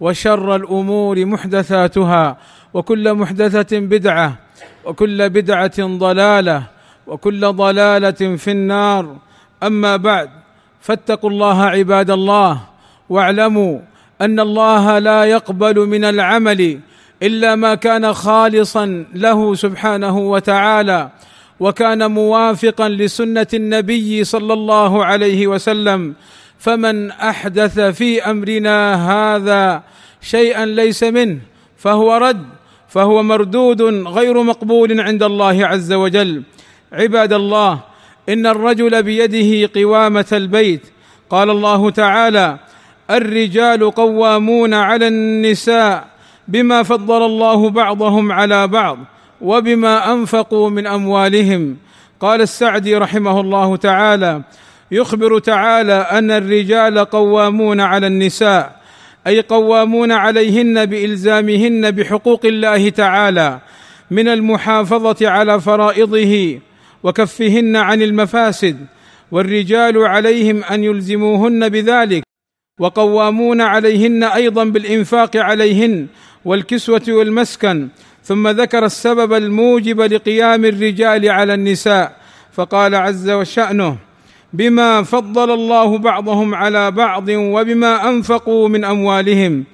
وشر الأمور محدثاتها وكل محدثة بدعة وكل بدعة ضلالة وكل ضلالة في النار. أما بعد فاتقوا الله عباد الله واعلموا أن الله لا يقبل من العمل إلا ما كان خالصا له سبحانه وتعالى وكان موافقا لسنة النبي صلى الله عليه وسلم فمن أحدث في أمرنا هذا شيئا ليس منه فهو رد فهو مردود غير مقبول عند الله عز وجل. عباد الله إن الرجل بيده قوامة البيت. قال الله تعالى الرجال قوامون على النساء بما فضل الله بعضهم على بعض وبما أنفقوا من أموالهم. قال السعدي رحمه الله تعالى يخبر تعالى أن الرجال قوامون على النساء أي قوامون عليهن بإلزامهن بحقوق الله تعالى من المحافظة على فرائضه وكفهن عن المفاسد والرجال عليهم أن يلزموهن بذلك وقوامون عليهن أيضا بالإنفاق عليهن والكسوة والمسكن ثم ذكر السبب الموجب لقيام الرجال على النساء فقال عز وشأنه بما فضل الله بعضهم على بعض وبما أنفقوا من أموالهم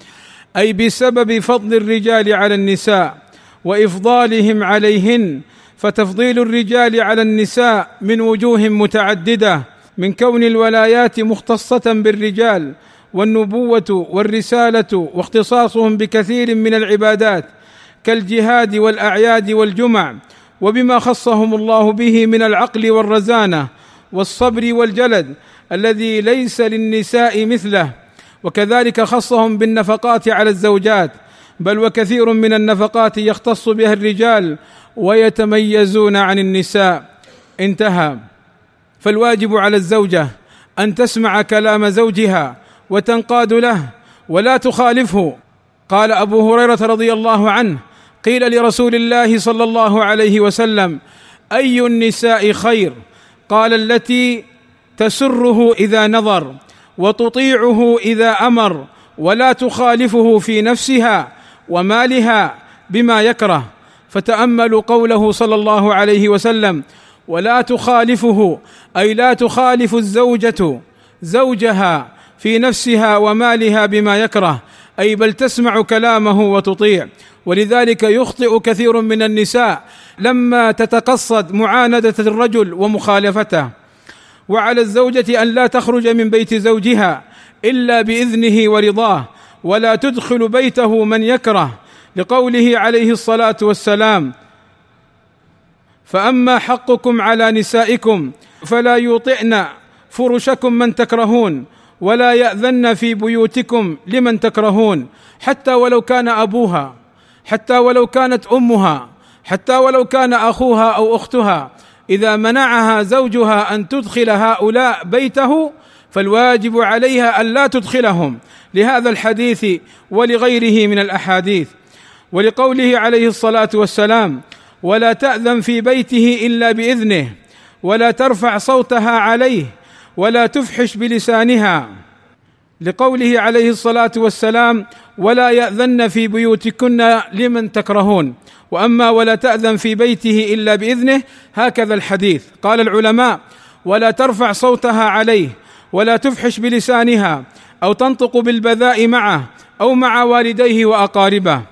أي بسبب فضل الرجال على النساء وإفضالهم عليهن فتفضيل الرجال على النساء من وجوه متعددة من كون الولايات مختصة بالرجال والنبوة والرسالة واختصاصهم بكثير من العبادات كالجهاد والأعياد والجمع وبما خصهم الله به من العقل والرزانة والصبر والجلد الذي ليس للنساء مثله وكذلك خصهم بالنفقات على الزوجات بل وكثير من النفقات يختص بها الرجال ويتميزون عن النساء. انتهى. فالواجب على الزوجة أن تسمع كلام زوجها وتنقاد له ولا تخالفه. قال أبو هريرة رضي الله عنه قيل لرسول الله صلى الله عليه وسلم أي النساء خير؟ قال التي تسره إذا نظر وتطيعه إذا أمر ولا تخالفه في نفسها ومالها بما يكره. فتأملوا قوله صلى الله عليه وسلم ولا تخالفه أي لا تخالف الزوجة زوجها في نفسها ومالها بما يكره. أي بل تسمع كلامه وتطيع. ولذلك يخطئ كثير من النساء لما تتقصد معاندة الرجل ومخالفته. وعلى الزوجة أن لا تخرج من بيت زوجها إلا بإذنه ورضاه ولا تدخل بيته من يكره لقوله عليه الصلاة والسلام فأما حقكم على نسائكم فلا يوطئن فرشكم من تكرهون ولا يأذن في بيوتكم لمن تكرهون حتى ولو كان أبوها حتى ولو كانت أمها حتى ولو كان أخوها أو أختها. إذا منعها زوجها أن تدخل هؤلاء بيته فالواجب عليها أن لا تدخلهم. لهذا الحديث ولغيره من الأحاديث. ولقوله عليه الصلاة والسلام ولا تأذن في بيته إلا بإذنه ولا ترفع صوتها عليه ولا تفحش بلسانها. لقوله عليه الصلاة والسلام ولا يأذن في بيوتكن لمن تكرهون وأما ولا تأذن في بيته إلا بإذنه. هكذا الحديث. قال العلماء ولا ترفع صوتها عليه ولا تفحش بلسانها أو تنطق بالبذاء معه أو مع والديه وأقاربه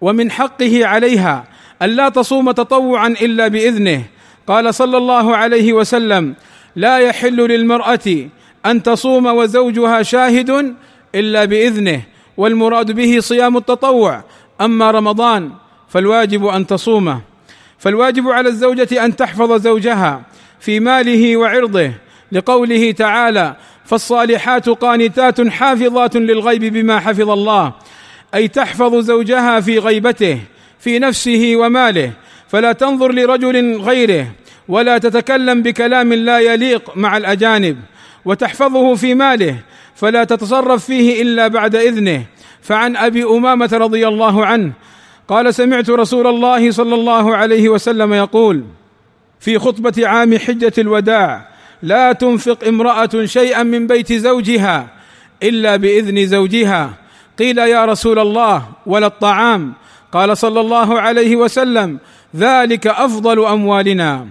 ومن حقه عليها الا تصوم تطوعا إلا بإذنه. قال صلى الله عليه وسلم لا يحل للمرأة أن تصوم وزوجها شاهد إلا بإذنه والمراد به صيام التطوع. أما رمضان فالواجب أن تصومه. فالواجب على الزوجة أن تحفظ زوجها في ماله وعرضه. لقوله تعالى فالصالحات قانتات حافظات للغيب بما حفظ الله. أي تحفظ زوجها في غيبته في نفسه وماله. فلا تنظر لرجل غيره. ولا تتكلم بكلام لا يليق مع الأجانب وتحفظه في ماله فلا تتصرف فيه إلا بعد إذنه. فعن أبي أمامة رضي الله عنه قال سمعت رسول الله صلى الله عليه وسلم يقول في خطبة عام حجة الوداع لا تنفق امرأة شيئا من بيت زوجها إلا بإذن زوجها. قيل يا رسول الله ولا الطعام؟ قال صلى الله عليه وسلم ذلك أفضل أموالنا.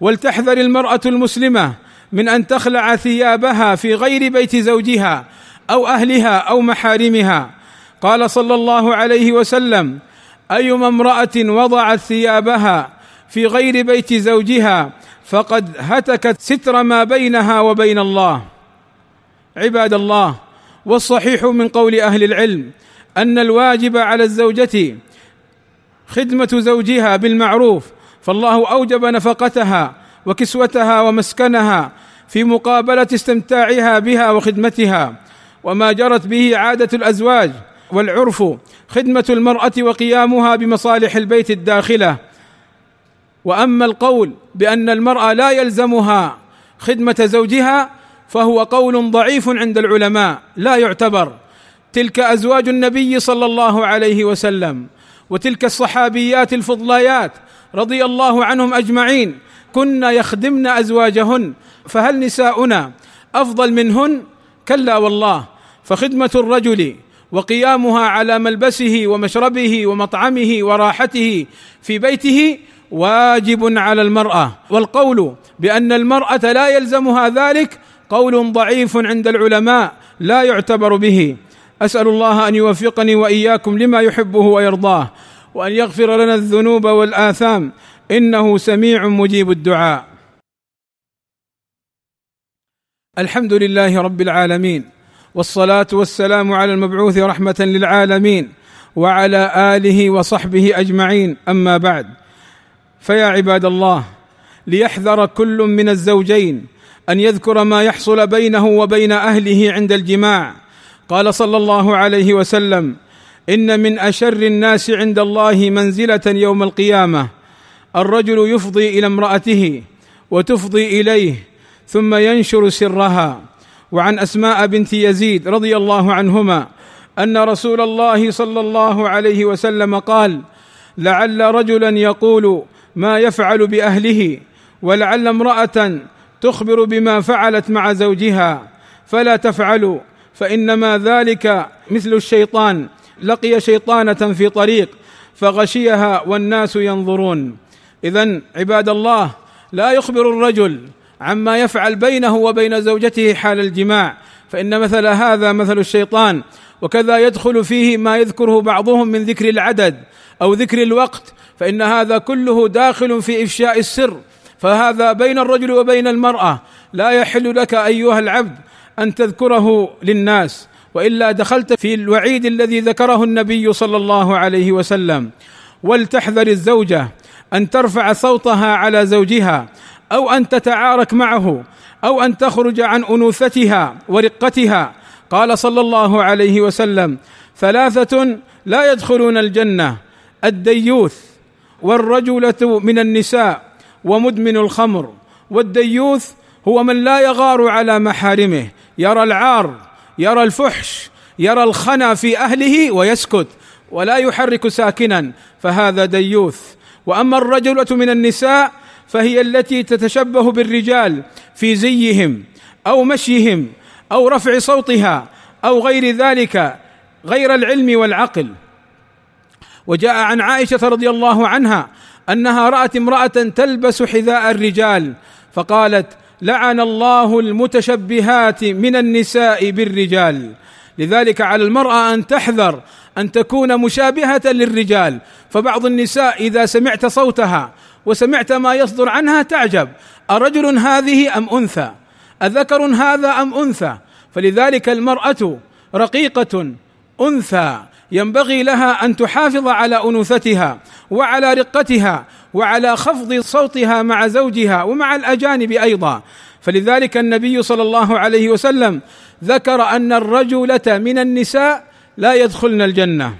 ولتحذر المرأة المسلمة من أن تخلع ثيابها في غير بيت زوجها أو أهلها أو محارمها. قال صلى الله عليه وسلم أيما امرأة وضعت ثيابها في غير بيت زوجها فقد هتكت ستر ما بينها وبين الله. عباد الله والصحيح من قول أهل العلم أن الواجب على الزوجة خدمة زوجها بالمعروف فالله أوجب نفقتها وكسوتها ومسكنها في مقابلة استمتاعها بها وخدمتها وما جرت به عادة الأزواج والعرف خدمة المرأة وقيامها بمصالح البيت الداخلة. وأما القول بأن المرأة لا يلزمها خدمة زوجها فهو قول ضعيف عند العلماء لا يعتبر. تلك أزواج النبي صلى الله عليه وسلم وتلك الصحابيات الفضليات رضي الله عنهم أجمعين. كن يخدمن أزواجهن فهل نساؤنا أفضل منهن؟ كلا والله. فخدمة الرجل وقيامها على ملبسه ومشربه ومطعمه وراحته في بيته واجب على المرأة. والقول بأن المرأة لا يلزمها ذلك قول ضعيف عند العلماء لا يعتبر به. أسأل الله أن يوفقني وإياكم لما يحبه ويرضاه. وأن يغفر لنا الذنوب والآثام. إنه سميع مجيب الدعاء. الحمد لله رب العالمين. والصلاة والسلام على المبعوث رحمة للعالمين. وعلى آله وصحبه أجمعين. أما بعد. فيا عباد الله ليحذر كل من الزوجين أن يذكر ما يحصل بينه وبين أهله عند الجماع. قال صلى الله عليه وسلم إن من أشر الناس عند الله منزلة يوم القيامة. الرجل يفضي إلى امرأته وتفضي إليه ثم ينشر سرها. وعن أسماء بنت يزيد رضي الله عنهما أن رسول الله صلى الله عليه وسلم قال لعل رجلا يقول ما يفعل بأهله ولعل امرأة تخبر بما فعلت مع زوجها فلا تفعلوا فإنما ذلك مثل الشيطان لقي شيطانة في طريق فغشيها والناس ينظرون. اذا عباد الله لا يخبر الرجل عما يفعل بينه وبين زوجته حال الجماع فإن مثل هذا مثل الشيطان وكذا يدخل فيه ما يذكره بعضهم من ذكر العدد أو ذكر الوقت فإن هذا كله داخل في إفشاء السر فهذا بين الرجل وبين المرأة. لا يحل لك أيها العبد أن تذكره للناس. وإلا دخلت في الوعيد الذي ذكره النبي صلى الله عليه وسلم ولتحذر الزوجة أن ترفع صوتها على زوجها أو أن تتعارك معه أو أن تخرج عن أنوثتها ورقتها. قال صلى الله عليه وسلم ثلاثة لا يدخلون الجنة الديوث والرجله من النساء ومدمن الخمر والديوث هو من لا يغار على محارمه يرى العار يرى الفحش يرى الخنا في أهله ويسكت ولا يحرك ساكنا فهذا ديوث. وأما الرجلة من النساء فهي التي تتشبه بالرجال في زيهم أو مشيهم أو رفع صوتها أو غير ذلك غير العلم والعقل. وجاء عن عائشة رضي الله عنها أنها رأت امرأة تلبس حذاء الرجال فقالت لعن الله المتشبهات من النساء بالرجال. لذلك على المرأة أن تحذر أن تكون مشابهة للرجال. فبعض النساء إذا سمعت صوتها وسمعت ما يصدر عنها تعجب. أرجل هذه أم أنثى؟ أذكر هذا أم أنثى؟ فلذلك المرأة رقيقة أنثى. ينبغي لها أن تحافظ على أنوثتها وعلى رقتها وعلى خفض صوتها مع زوجها ومع الأجانب أيضا. فلذلك النبي صلى الله عليه وسلم ذكر أن الرجلة من النساء لا يدخلن الجنة.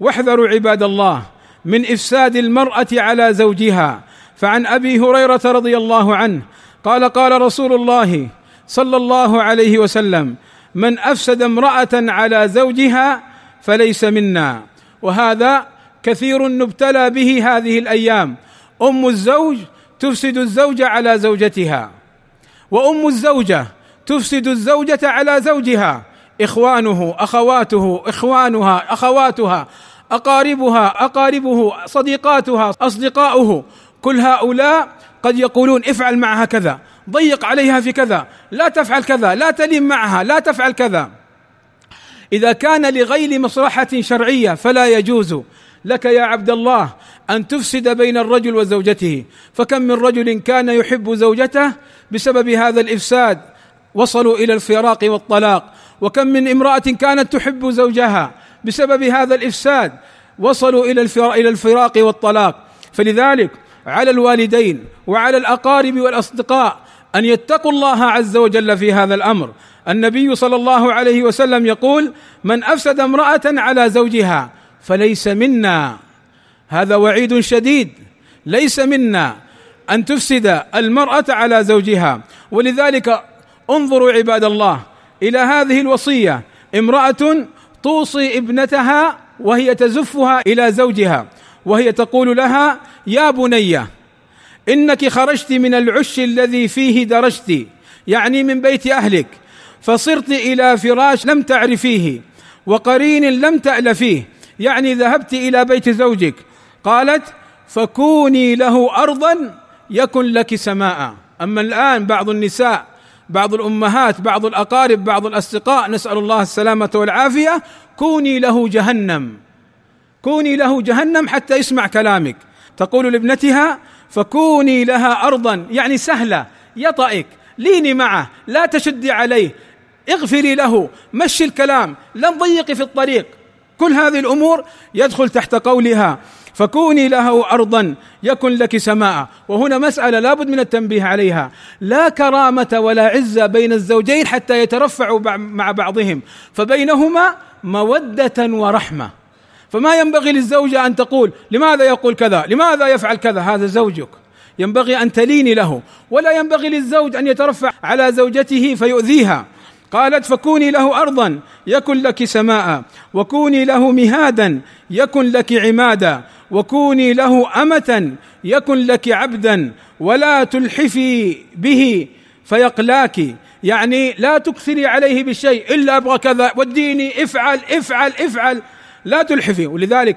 واحذروا عباد الله من إفساد المرأة على زوجها. فعن أبي هريرة رضي الله عنه قال قال رسول الله صلى الله عليه وسلم من أفسد امرأة على زوجها فليس منا. وهذا كثير نبتلى به هذه الأيام. أم الزوج تفسد الزوج على زوجتها. وأم الزوجة تفسد الزوجة على زوجها. إخوانه أخواته إخوانها أخواتها أقاربها أقاربه صديقاتها أصدقاؤه. كل هؤلاء قد يقولون افعل معها كذا ضيق عليها في كذا لا تفعل كذا لا تلم معها لا تفعل كذا. إذا كان لغير مصلحة شرعية فلا يجوز. لك يا عبد الله أن تفسد بين الرجل وزوجته. فكم من رجل كان يحب زوجته بسبب هذا الإفساد؟ وصلوا إلى الفراق والطلاق. وكم من امرأة كانت تحب زوجها بسبب هذا الإفساد؟ وصلوا إلى إلى الفراق والطلاق. فلذلك على الوالدين وعلى الأقارب والأصدقاء أن يتقوا الله عز وجل في هذا الأمر. النبي صلى الله عليه وسلم يقول من أفسد امرأة على زوجها فليس منا. هذا وعيد شديد. ليس منا أن تفسد المرأة على زوجها. ولذلك انظروا عباد الله إلى هذه الوصية. امرأة توصي ابنتها وهي تزفها إلى زوجها. وهي تقول لها يا بني إنك خرجت من العش الذي فيه درجت يعني من بيت أهلك فصرت إلى فراش لم تعرفيه وقرين لم تالفيه يعني ذهبت إلى بيت زوجك. قالت فكوني له ارضا يكن لك سماء. أما الآن بعض النساء بعض الأمهات بعض الأقارب بعض الأصدقاء نسأل الله السلامة والعافية كوني له جهنم. كوني له جهنم حتى يسمع كلامك. تقول لابنتها فكوني لها ارضا. يعني سهلة يطئك ليني معه لا تشدي عليه اغفري له مشي الكلام لا تضيقي في الطريق. كل هذه الأمور يدخل تحت قولها. فكوني له أرضا يكن لك سماء. وهنا مسألة لابد من التنبيه عليها. لا كرامة ولا عزه بين الزوجين حتى يترفعوا مع بعضهم. فبينهما مودة ورحمة. فما ينبغي للزوجه أن تقول لماذا يقول كذا؟ لماذا يفعل كذا؟ هذا زوجك. ينبغي أن تليني له. ولا ينبغي للزوج أن يترفع على زوجته فيؤذيها. قالت فكوني له أرضا يكن لك سماء وكوني له مهادا يكن لك عمادا وكوني له أمة يكن لك عبدا ولا تلحفي به فيقلاك. يعني لا تكثري عليه بالشيء إلا أبغى كذا وديني افعل افعل افعل. لا تلحفي. ولذلك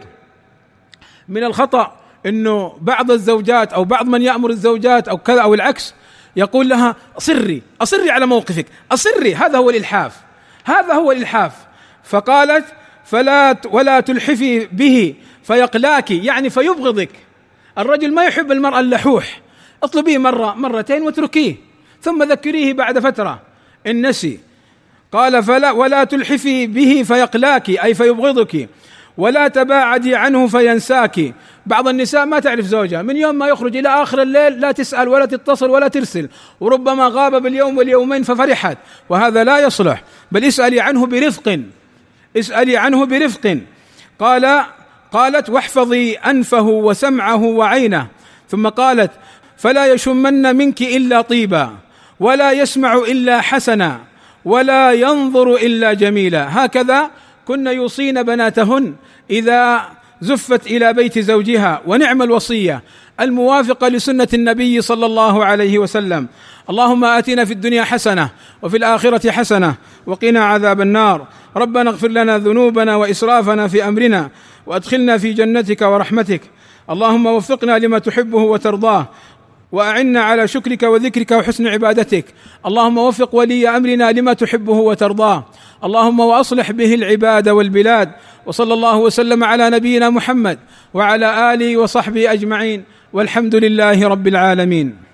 من الخطأ إنه بعض الزوجات أو بعض من يأمر الزوجات أو كذا أو العكس يقول لها أصري أصري على موقفك أصري هذا هو الإلحاف هذا هو الإلحاف. فقالت فلا ولا تلحفي به فيقلاك يعني فيبغضك. الرجل ما يحب المرأة اللحوح اطلبيه مرة مرتين واتركيه ثم ذكريه بعد فترة. إن نسي. قال فلا ولا تلحفي به فيقلاك أي فيبغضك. ولا تباعدي عنه فينساك. بعض النساء ما تعرف زوجها من يوم ما يخرج إلى آخر الليل لا تسأل ولا تتصل ولا ترسل وربما غاب باليوم واليومين ففرحت وهذا لا يصلح. بل اسألي عنه برفق اسألي عنه برفق. قال قالت واحفظي أنفه وسمعه وعينه. ثم قالت فلا يشمن منك إلا طيبا ولا يسمع إلا حسنا ولا ينظر إلا جميلا. هكذا كن يوصين بناتهن إذا زفت إلى بيت زوجها ونعم الوصية الموافقة لسنة النبي صلى الله عليه وسلم. اللهم آتنا في الدنيا حسنة وفي الآخرة حسنة وقنا عذاب النار. ربنا اغفر لنا ذنوبنا وإسرافنا في أمرنا وأدخلنا في جنتك ورحمتك. اللهم وفقنا لما تحبه وترضاه. وأعنا على شكرك وذكرك وحسن عبادتك. اللهم وفق ولي أمرنا لما تحبه وترضاه. اللهم وأصلح به العباد والبلاد. وصلى الله وسلم على نبينا محمد وعلى آله وصحبه أجمعين. والحمد لله رب العالمين.